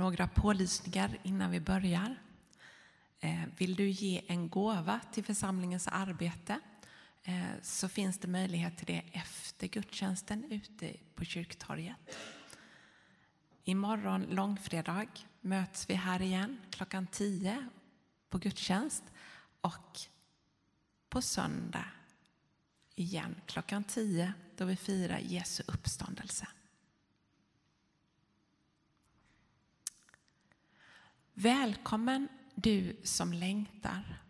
Några pålysningar innan vi börjar. Eh, vill du ge en gåva till församlingens arbete eh, så finns det möjlighet till det efter gudstjänsten ute på kyrktorget. Imorgon långfredag möts vi här igen klockan 10 på gudstjänst och på söndag igen klockan 10 då vi firar Jesu uppståndelse. Välkommen du som längtar.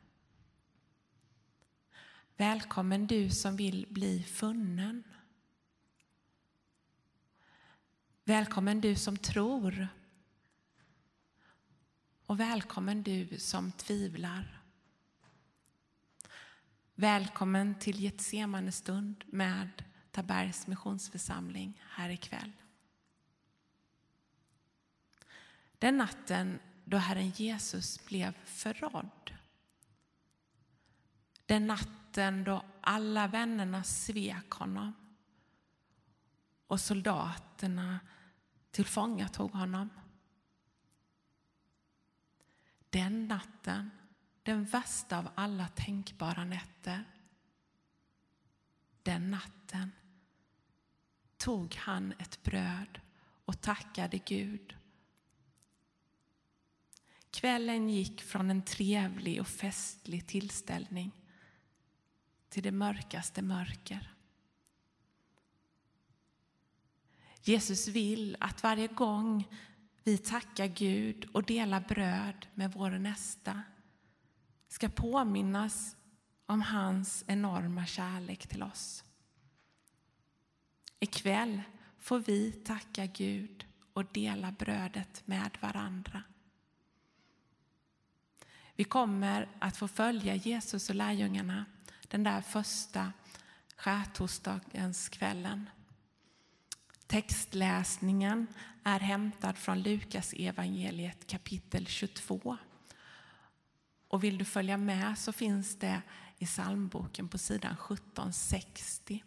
Välkommen du som vill bli funnen. Välkommen du som tror. Och välkommen du som tvivlar. Välkommen till Getsemane stund med Tabergs missionsförsamling här ikväll. Den natten då Herren Jesus blev förrådd. Den natten då alla vännerna svek honom och soldaterna tillfångatog honom. Den natten, den värsta av alla tänkbara nätter, den natten tog han ett bröd och tackade Gud Kvällen gick från en trevlig och festlig tillställning till det mörkaste mörker. Jesus vill att varje gång vi tackar Gud och delar bröd med vår nästa ska påminnas om hans enorma kärlek till oss. Ikväll får vi tacka Gud och dela brödet med varandra. Vi kommer att få följa Jesus och lärjungarna den där första skärtorsdagens kvällen. Textläsningen är hämtad från Lukas evangeliet kapitel 22. Och vill du följa med så finns det i psalmboken på sidan 1760.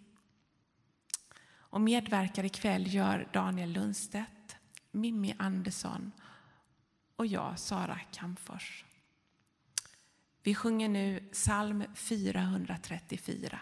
Och medverkar ikväll gör Daniel Lundstedt, Mimmi Andersson och jag, Sara Kamfors. Vi sjunger nu psalm 434.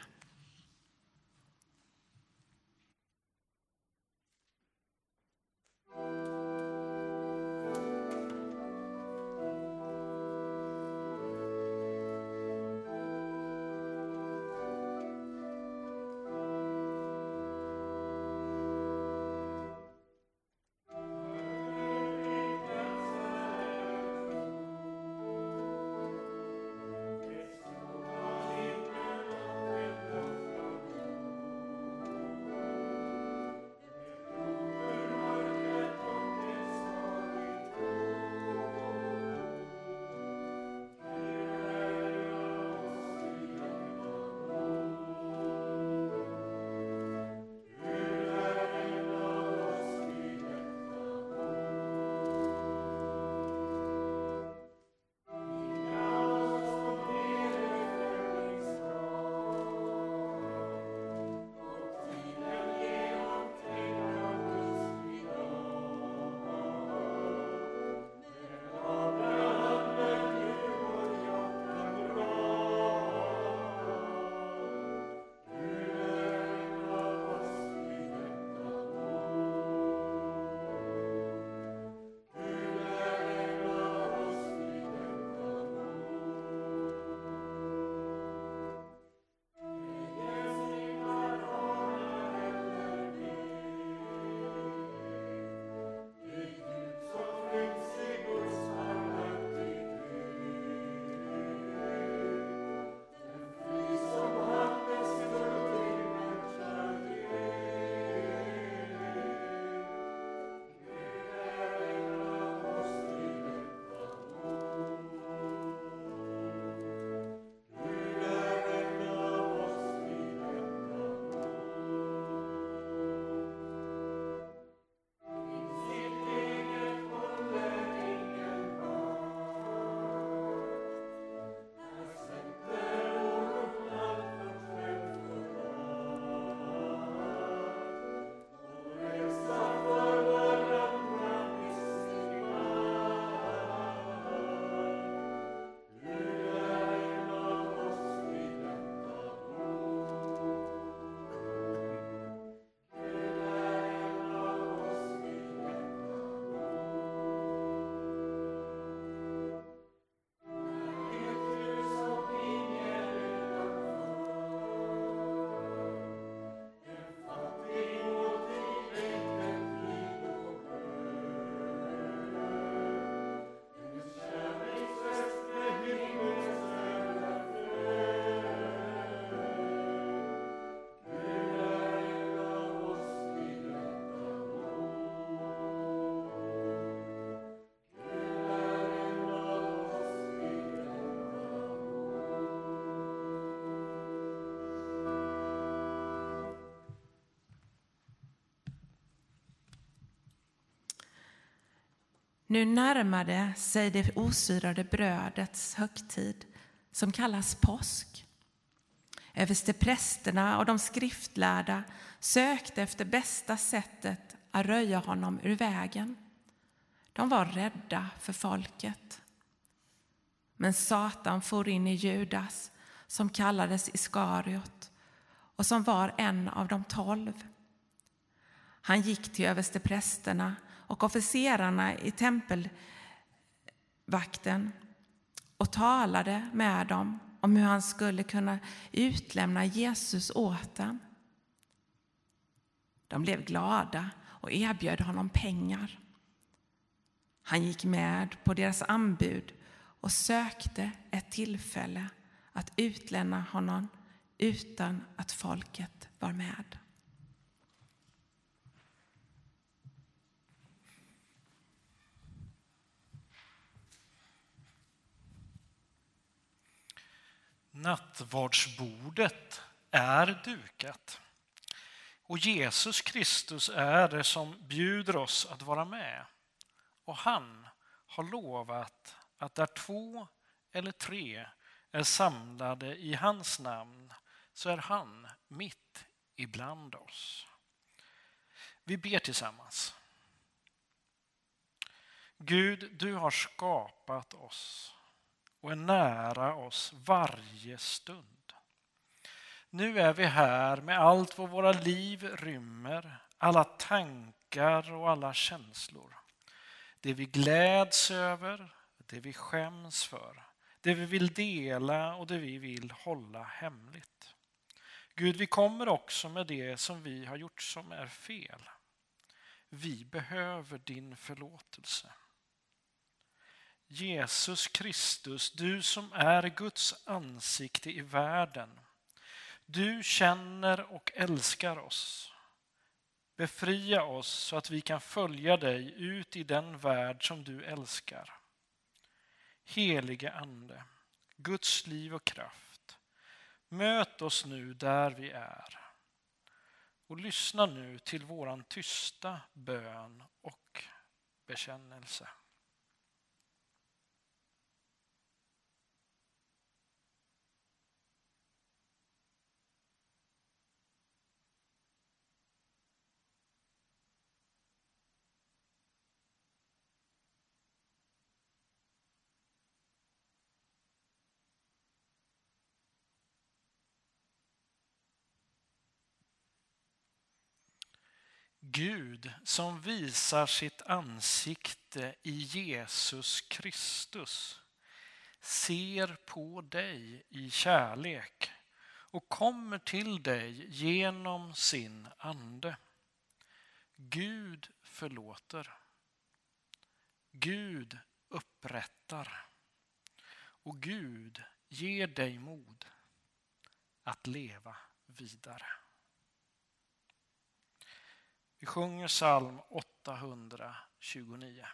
Nu närmade sig det osyrade brödets högtid som kallas påsk. Översteprästerna och de skriftlärda sökte efter bästa sättet att röja honom ur vägen. De var rädda för folket. Men Satan for in i Judas, som kallades Iskariot och som var en av de tolv. Han gick till översteprästerna och officerarna i tempelvakten och talade med dem om hur han skulle kunna utlämna Jesus åt dem. De blev glada och erbjöd honom pengar. Han gick med på deras anbud och sökte ett tillfälle att utlämna honom utan att folket var med. Nattvardsbordet är dukat. Och Jesus Kristus är det som bjuder oss att vara med. Och han har lovat att där två eller tre är samlade i hans namn så är han mitt ibland oss. Vi ber tillsammans. Gud, du har skapat oss och är nära oss varje stund. Nu är vi här med allt vad våra liv rymmer, alla tankar och alla känslor. Det vi gläds över, det vi skäms för, det vi vill dela och det vi vill hålla hemligt. Gud, vi kommer också med det som vi har gjort som är fel. Vi behöver din förlåtelse. Jesus Kristus, du som är Guds ansikte i världen. Du känner och älskar oss. Befria oss så att vi kan följa dig ut i den värld som du älskar. Helige Ande, Guds liv och kraft. Möt oss nu där vi är. Och lyssna nu till våran tysta bön och bekännelse. Gud som visar sitt ansikte i Jesus Kristus ser på dig i kärlek och kommer till dig genom sin ande. Gud förlåter. Gud upprättar. Och Gud ger dig mod att leva vidare. Vi sjunger psalm 829.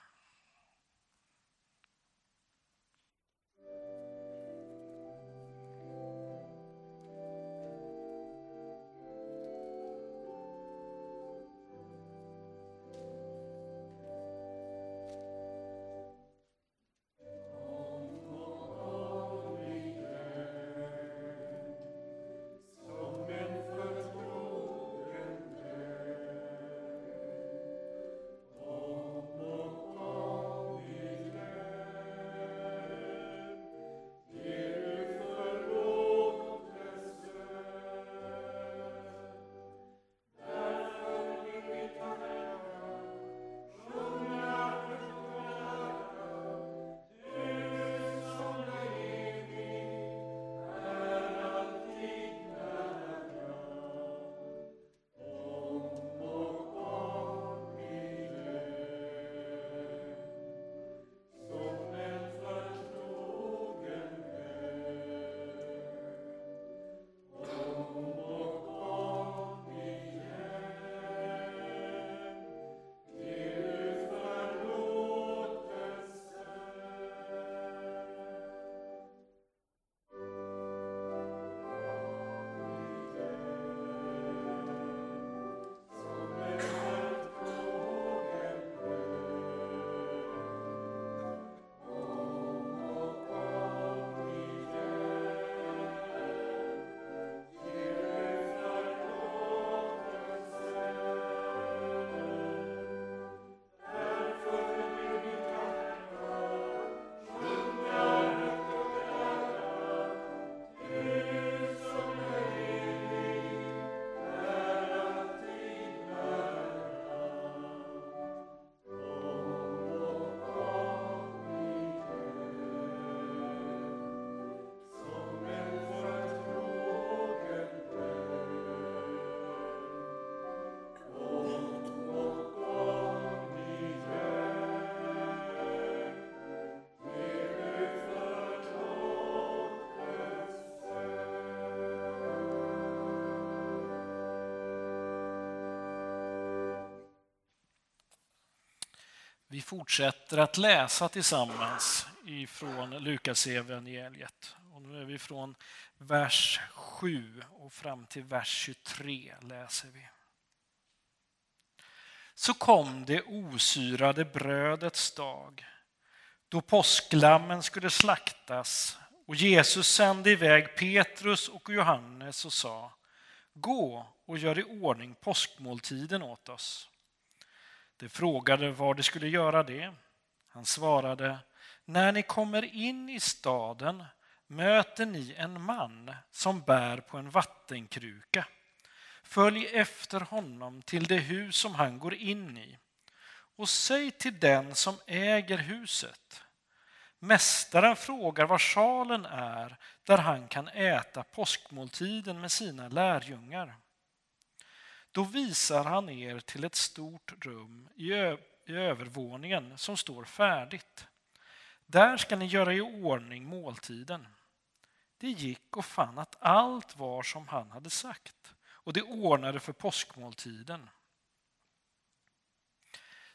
Vi fortsätter att läsa tillsammans ifrån Lukas evangeliet. Och nu är vi från vers 7 och fram till vers 23 läser vi. Så kom det osyrade brödets dag då påsklammen skulle slaktas och Jesus sände iväg Petrus och Johannes och sa Gå och gör i ordning påskmåltiden åt oss. De frågade var de skulle göra det. Han svarade, när ni kommer in i staden möter ni en man som bär på en vattenkruka. Följ efter honom till det hus som han går in i och säg till den som äger huset. Mästaren frågar var salen är där han kan äta påskmåltiden med sina lärjungar. Då visar han er till ett stort rum i, i övervåningen som står färdigt. Där ska ni göra i ordning måltiden. Det gick och fann att allt var som han hade sagt och det ordnade för påskmåltiden.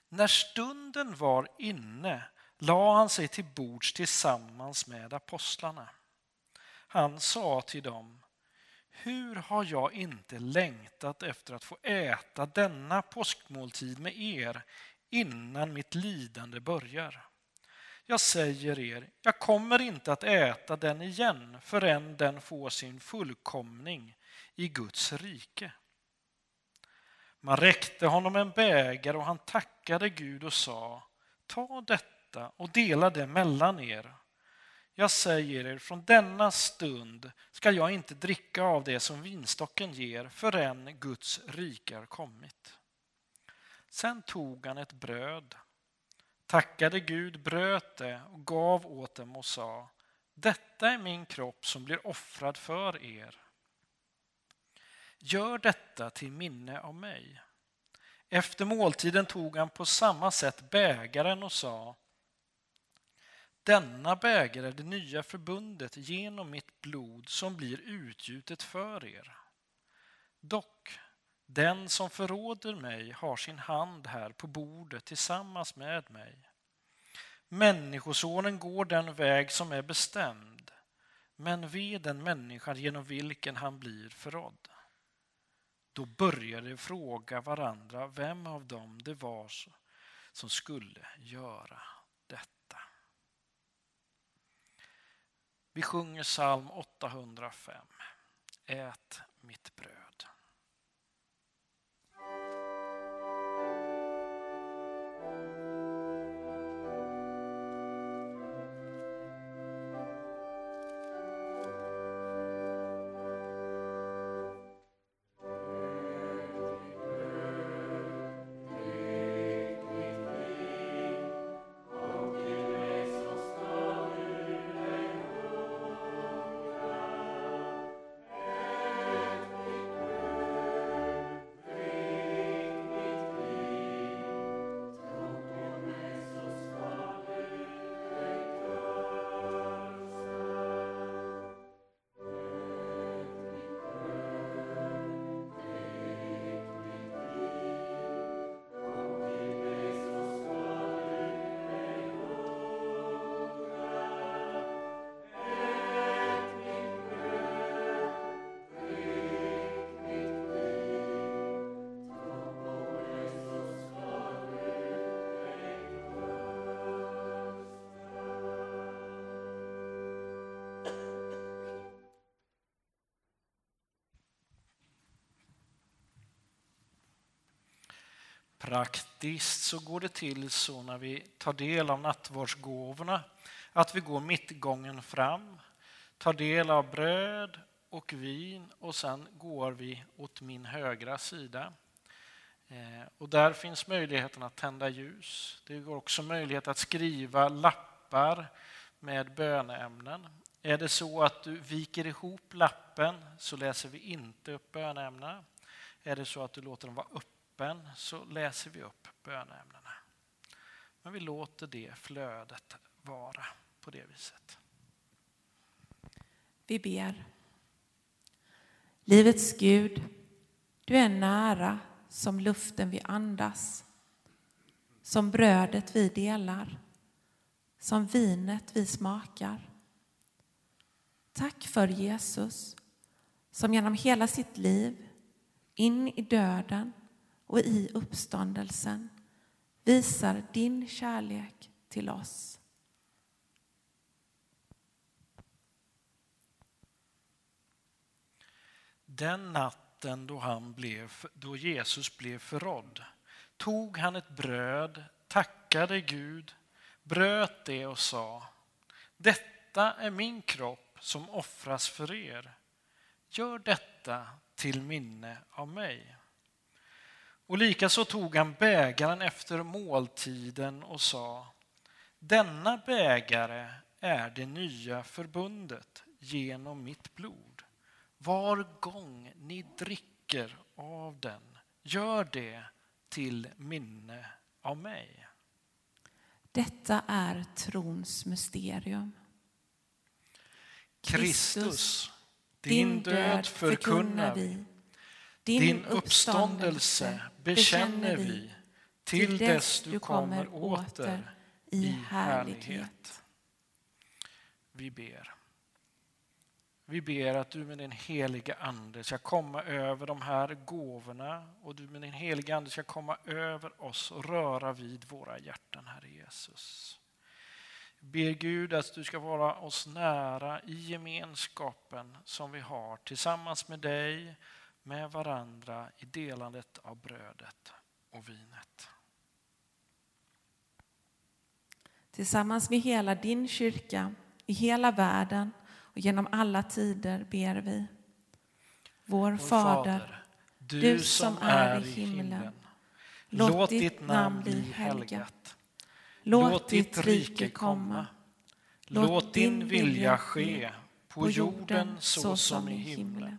När stunden var inne la han sig till bords tillsammans med apostlarna. Han sa till dem hur har jag inte längtat efter att få äta denna påskmåltid med er innan mitt lidande börjar? Jag säger er, jag kommer inte att äta den igen förrän den får sin fullkomning i Guds rike. Man räckte honom en bägare och han tackade Gud och sa, ta detta och dela det mellan er. Jag säger er, från denna stund skall jag inte dricka av det som vinstocken ger förrän Guds rike har kommit. Sen tog han ett bröd, tackade Gud, bröt det och gav åt dem och sa Detta är min kropp som blir offrad för er. Gör detta till minne av mig. Efter måltiden tog han på samma sätt bägaren och sa denna bägare är det nya förbundet genom mitt blod som blir utgjutet för er. Dock, den som förråder mig har sin hand här på bordet tillsammans med mig. Människosonen går den väg som är bestämd, men ve den människan genom vilken han blir förrådd. Då började de fråga varandra vem av dem det var som skulle göra detta. Vi sjunger psalm 805. Ät Praktiskt så går det till så när vi tar del av nattvardsgåvorna att vi går mittgången fram, tar del av bröd och vin och sen går vi åt min högra sida. Eh, och där finns möjligheten att tända ljus. Det går också möjlighet att skriva lappar med böneämnen. Är det så att du viker ihop lappen så läser vi inte upp böneämnena. Är det så att du låter dem vara öppna öppen så läser vi upp böneämnena. Men vi låter det flödet vara på det viset. Vi ber. Livets Gud, du är nära som luften vi andas. som brödet vi delar, som vinet vi smakar. Tack för Jesus som genom hela sitt liv, in i döden och i uppståndelsen visar din kärlek till oss. Den natten då, han blev, då Jesus blev förrådd tog han ett bröd, tackade Gud, bröt det och sa Detta är min kropp som offras för er. Gör detta till minne av mig. Och likaså tog han bägaren efter måltiden och sa Denna bägare är det nya förbundet genom mitt blod. Var gång ni dricker av den, gör det till minne av mig. Detta är trons mysterium. Kristus, din död förkunnar vi, din uppståndelse bekänner vi till dess du kommer åter i härlighet. Vi ber. Vi ber att du med din heliga Ande ska komma över de här gåvorna och du med din heliga Ande ska komma över oss och röra vid våra hjärtan, Herre Jesus. Ber Gud att du ska vara oss nära i gemenskapen som vi har tillsammans med dig, med varandra i delandet av brödet och vinet. Tillsammans med hela din kyrka i hela världen och genom alla tider ber vi. Vår, Fader, du, du som är i himlen. Låt ditt namn bli helgat. Låt ditt rike komma. Låt din vilja ske på jorden så som i himlen.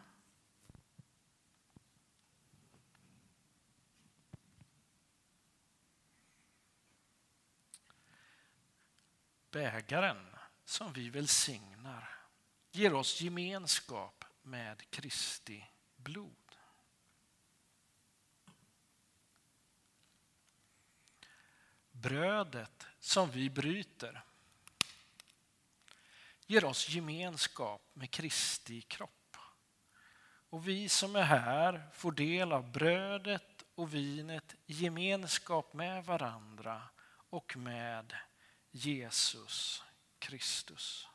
Bägaren som vi välsignar ger oss gemenskap med Kristi blod. Brödet som vi bryter ger oss gemenskap med Kristi kropp. Och vi som är här får del av brödet och vinet i gemenskap med varandra och med Jesus Kristus.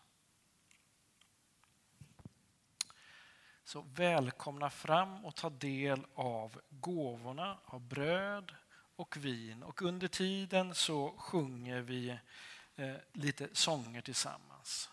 Så välkomna fram och ta del av gåvorna av bröd och vin. Och under tiden så sjunger vi eh, lite sånger tillsammans.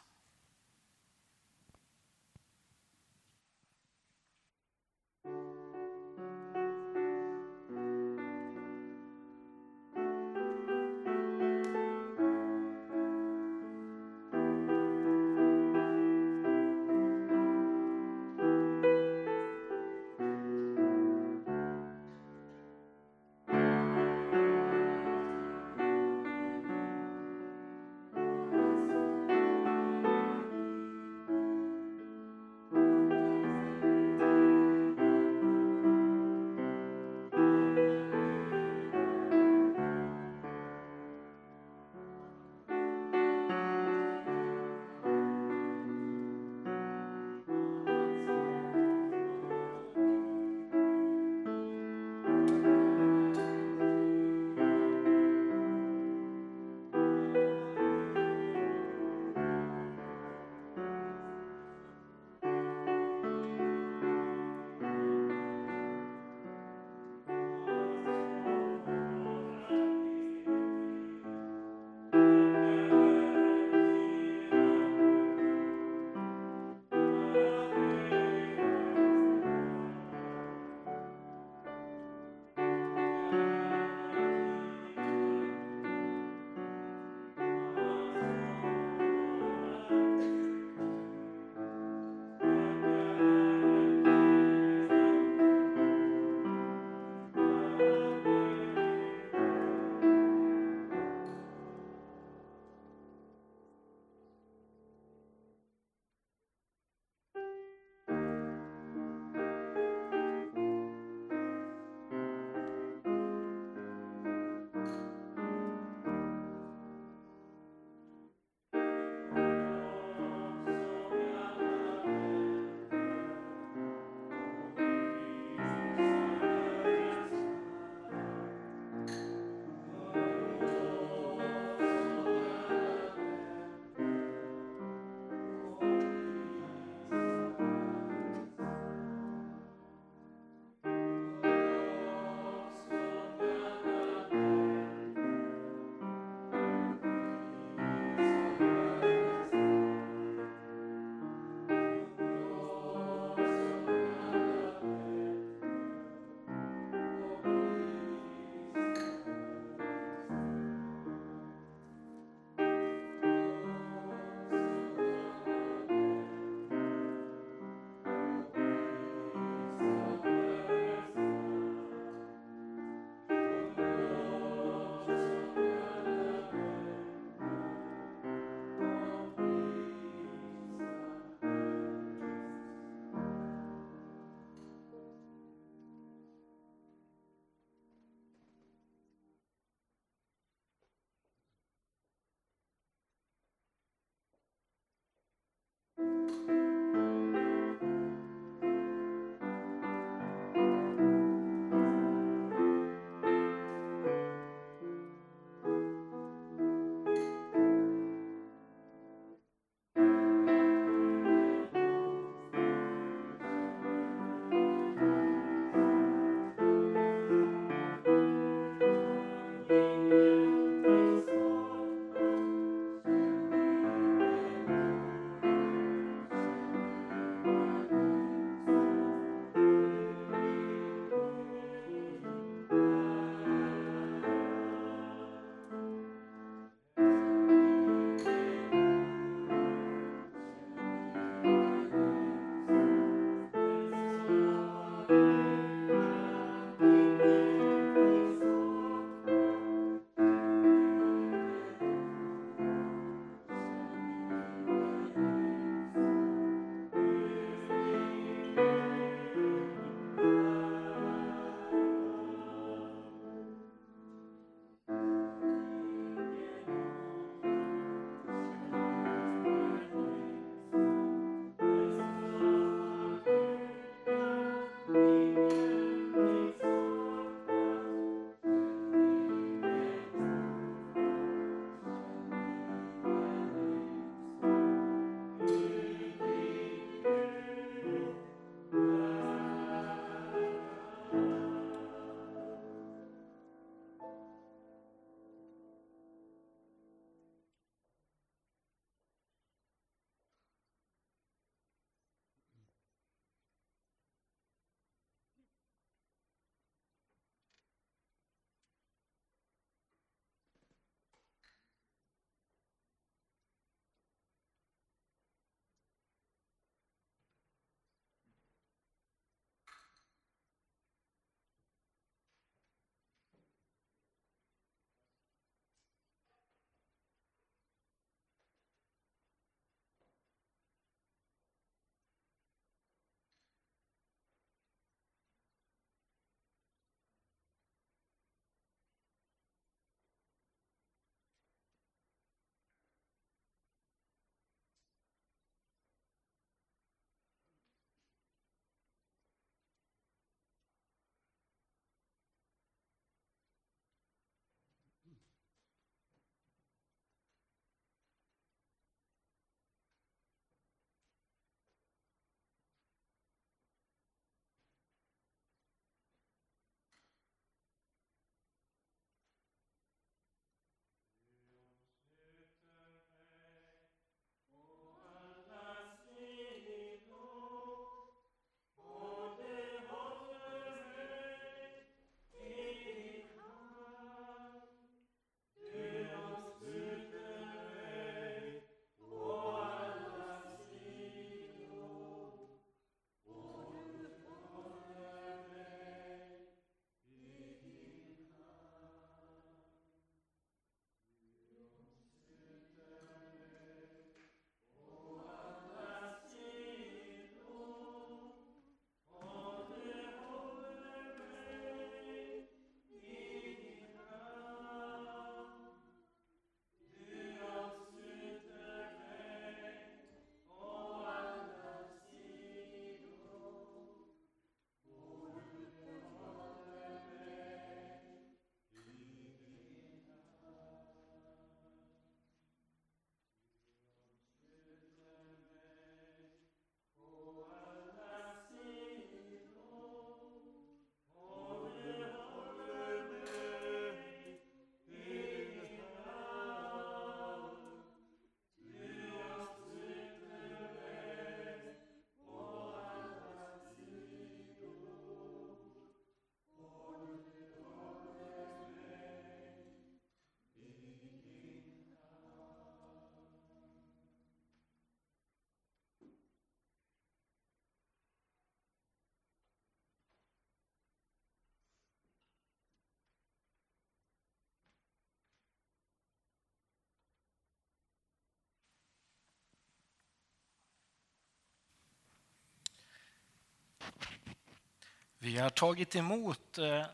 Vi har tagit emot eh,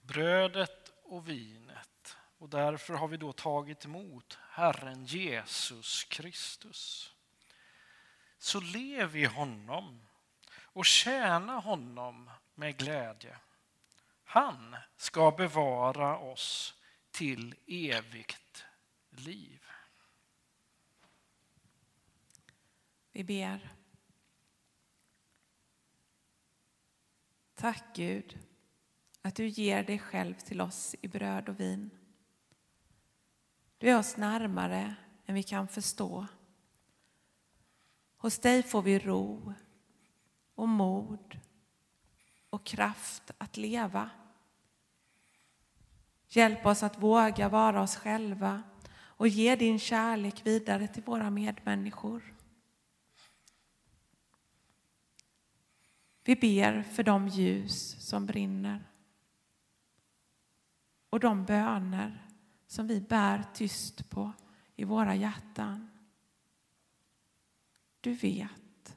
brödet och vinet och därför har vi då tagit emot Herren Jesus Kristus. Så lev i honom och tjäna honom med glädje. Han ska bevara oss till evigt liv. Vi ber. Tack Gud att du ger dig själv till oss i bröd och vin. Du är oss närmare än vi kan förstå. Hos dig får vi ro och mod och kraft att leva. Hjälp oss att våga vara oss själva och ge din kärlek vidare till våra medmänniskor. Vi ber för de ljus som brinner och de böner som vi bär tyst på i våra hjärtan. Du vet,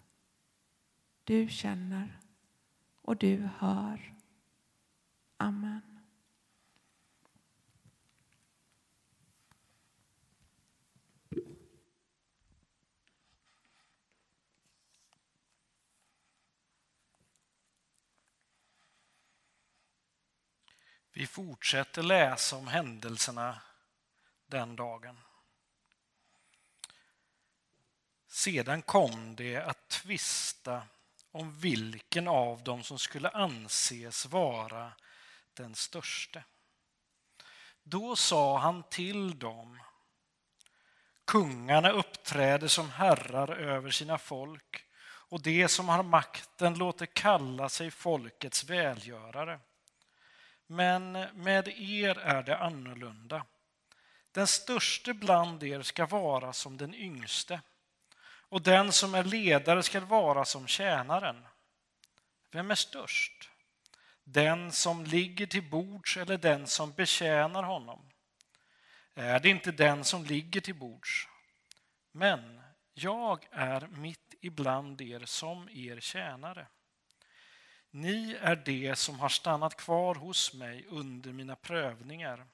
du känner och du hör. Amen. Vi fortsätter läsa om händelserna den dagen. Sedan kom det att tvista om vilken av dem som skulle anses vara den störste. Då sa han till dem Kungarna uppträder som herrar över sina folk och de som har makten låter kalla sig folkets välgörare. Men med er är det annorlunda. Den störste bland er ska vara som den yngste och den som är ledare ska vara som tjänaren. Vem är störst? Den som ligger till bords eller den som betjänar honom? Är det inte den som ligger till bords? Men jag är mitt ibland er som er tjänare. Ni är det som har stannat kvar hos mig under mina prövningar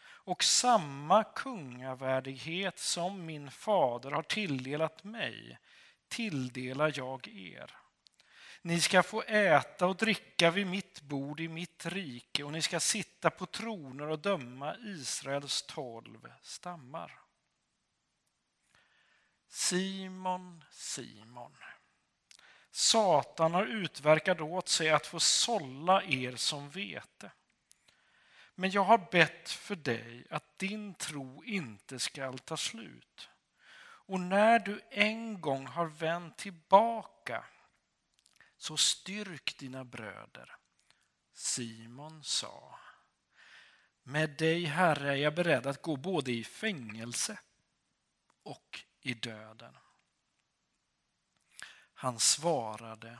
och samma kungavärdighet som min fader har tilldelat mig tilldelar jag er. Ni ska få äta och dricka vid mitt bord i mitt rike och ni ska sitta på troner och döma Israels tolv stammar. Simon, Simon. Satan har utverkat åt sig att få sålla er som vete. Men jag har bett för dig att din tro inte skall ta slut. Och när du en gång har vänt tillbaka så styrk dina bröder. Simon sa, med dig, Herre, är jag beredd att gå både i fängelse och i döden. Han svarade,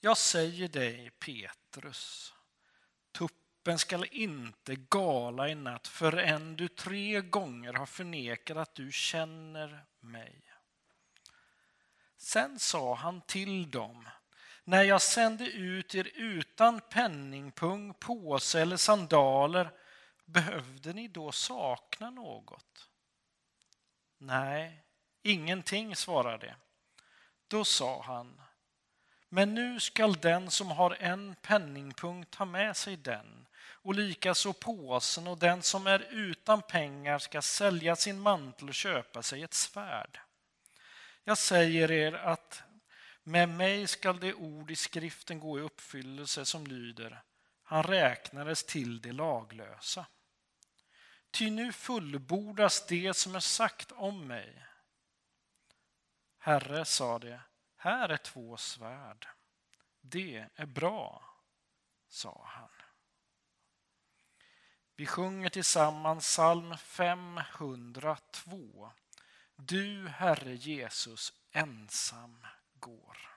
jag säger dig Petrus, tuppen skall inte gala i natt förrän du tre gånger har förnekat att du känner mig. Sen sa han till dem, när jag sände ut er utan penningpung, påse eller sandaler, behövde ni då sakna något? Nej, ingenting, svarade de. Då sa han, men nu skall den som har en penningpunkt ta med sig den och likaså påsen och den som är utan pengar ska sälja sin mantel och köpa sig ett svärd. Jag säger er att med mig skall det ord i skriften gå i uppfyllelse som lyder han räknades till de laglösa. Ty nu fullbordas det som är sagt om mig. Herre, sa det, här är två svärd. Det är bra, sa han. Vi sjunger tillsammans psalm 502. Du, Herre Jesus, ensam går.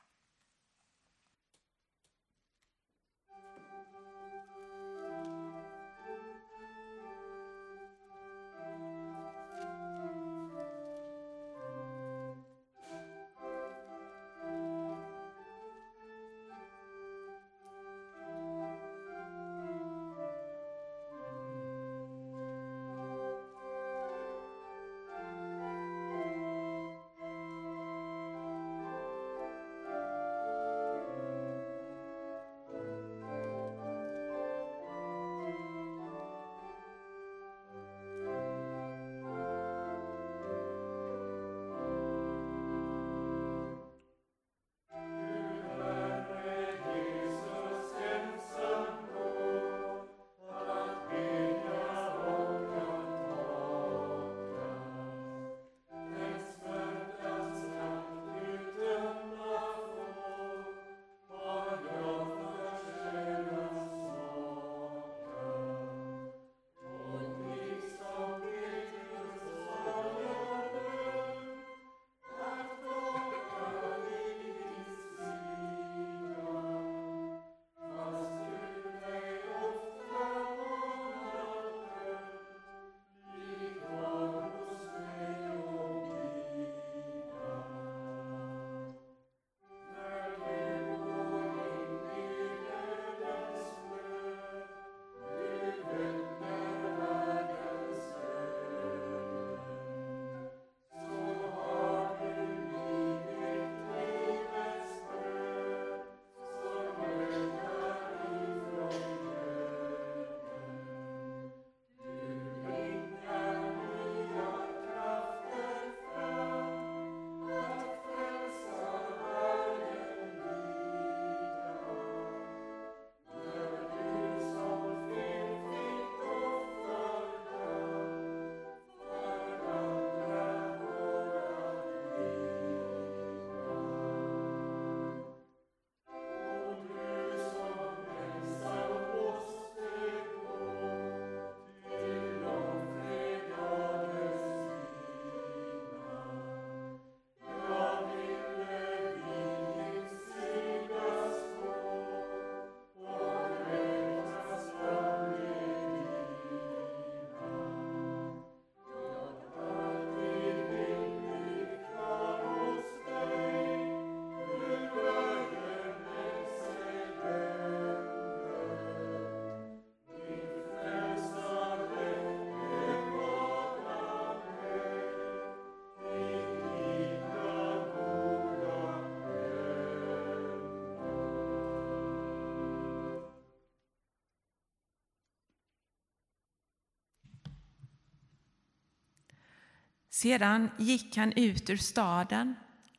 Sedan gick han ut ur staden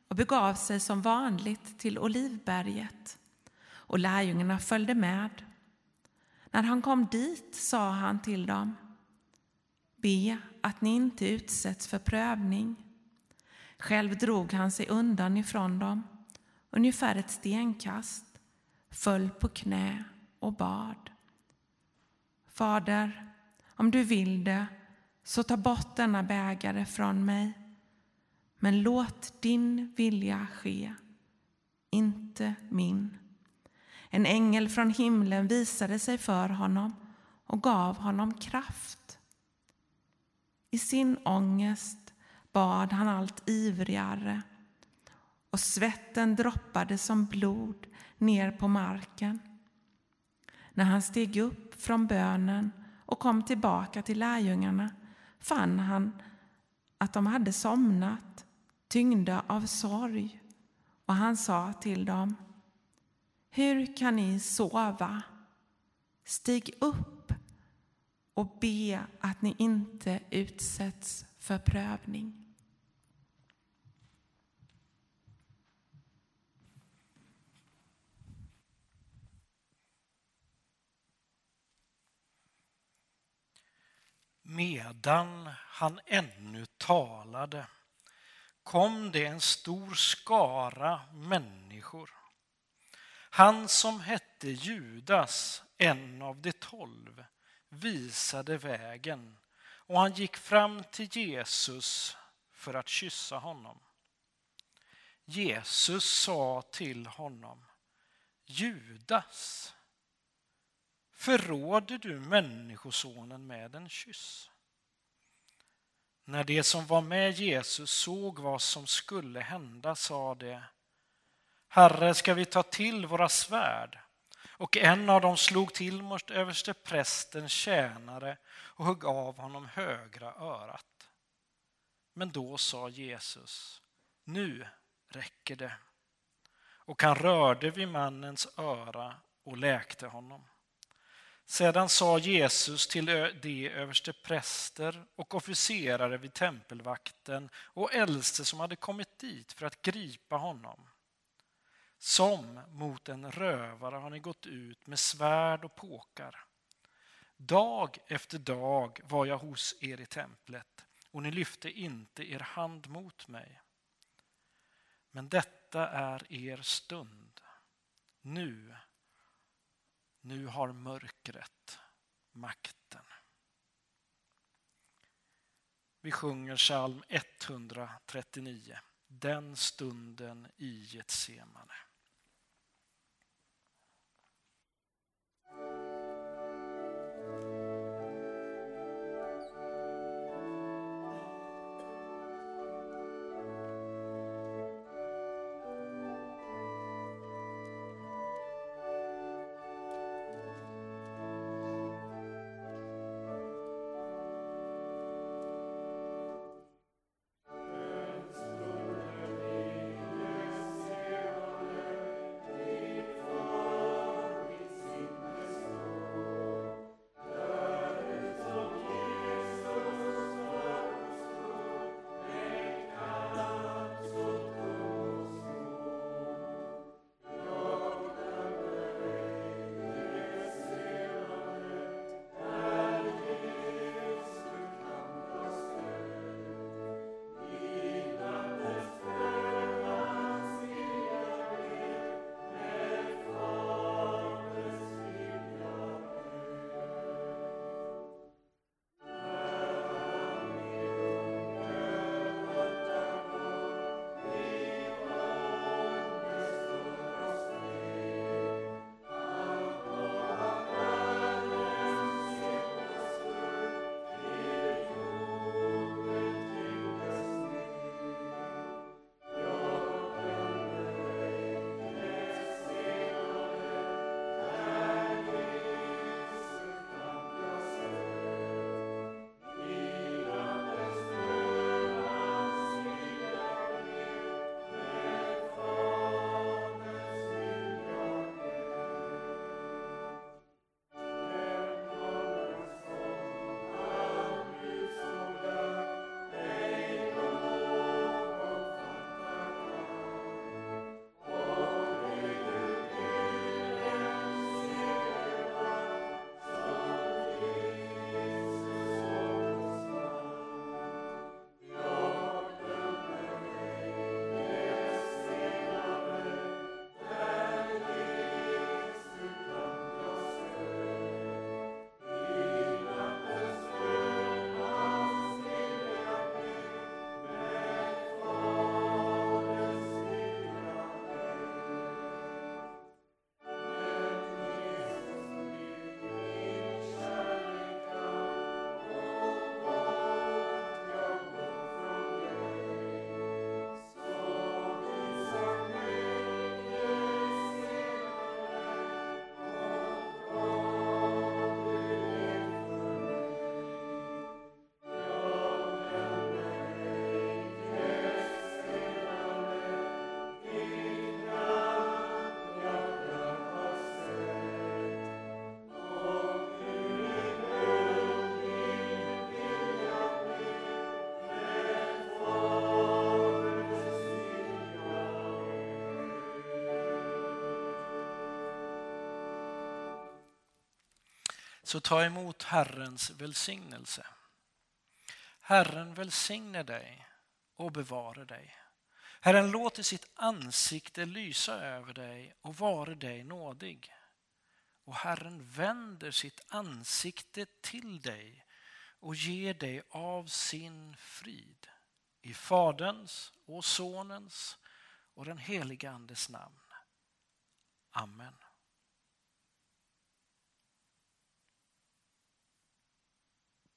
och begav sig som vanligt till Olivberget, och lärjungarna följde med. När han kom dit sa han till dem, be att ni inte utsätts för prövning. Själv drog han sig undan ifrån dem, ungefär ett stenkast, föll på knä och bad. Fader, om du vill det, så ta bort denna bägare från mig. Men låt din vilja ske, inte min. En ängel från himlen visade sig för honom och gav honom kraft. I sin ångest bad han allt ivrigare och svetten droppade som blod ner på marken. När han steg upp från bönen och kom tillbaka till lärjungarna fann han att de hade somnat, tyngda av sorg, och han sa till dem Hur kan ni sova? Stig upp och be att ni inte utsätts för prövning. Medan han ännu talade kom det en stor skara människor. Han som hette Judas, en av de tolv, visade vägen och han gick fram till Jesus för att kyssa honom. Jesus sa till honom Judas, förråder du Människosonen med en kyss? När de som var med Jesus såg vad som skulle hända sa de Herre, ska vi ta till våra svärd? Och en av dem slog till mot överste prästens tjänare och högg av honom högra örat. Men då sa Jesus, nu räcker det. Och han rörde vid mannens öra och läkte honom. Sedan sa Jesus till de överste präster och officerare vid tempelvakten och äldste som hade kommit dit för att gripa honom. Som mot en rövare har ni gått ut med svärd och påkar. Dag efter dag var jag hos er i templet och ni lyfte inte er hand mot mig. Men detta är er stund. Nu nu har mörkret makten. Vi sjunger psalm 139, Den stunden i Getsemane. Så ta emot Herrens välsignelse. Herren välsigne dig och bevare dig. Herren låter sitt ansikte lysa över dig och vare dig nådig. Och Herren vänder sitt ansikte till dig och ger dig av sin frid. I Faderns och Sonens och den helige Andes namn. Amen.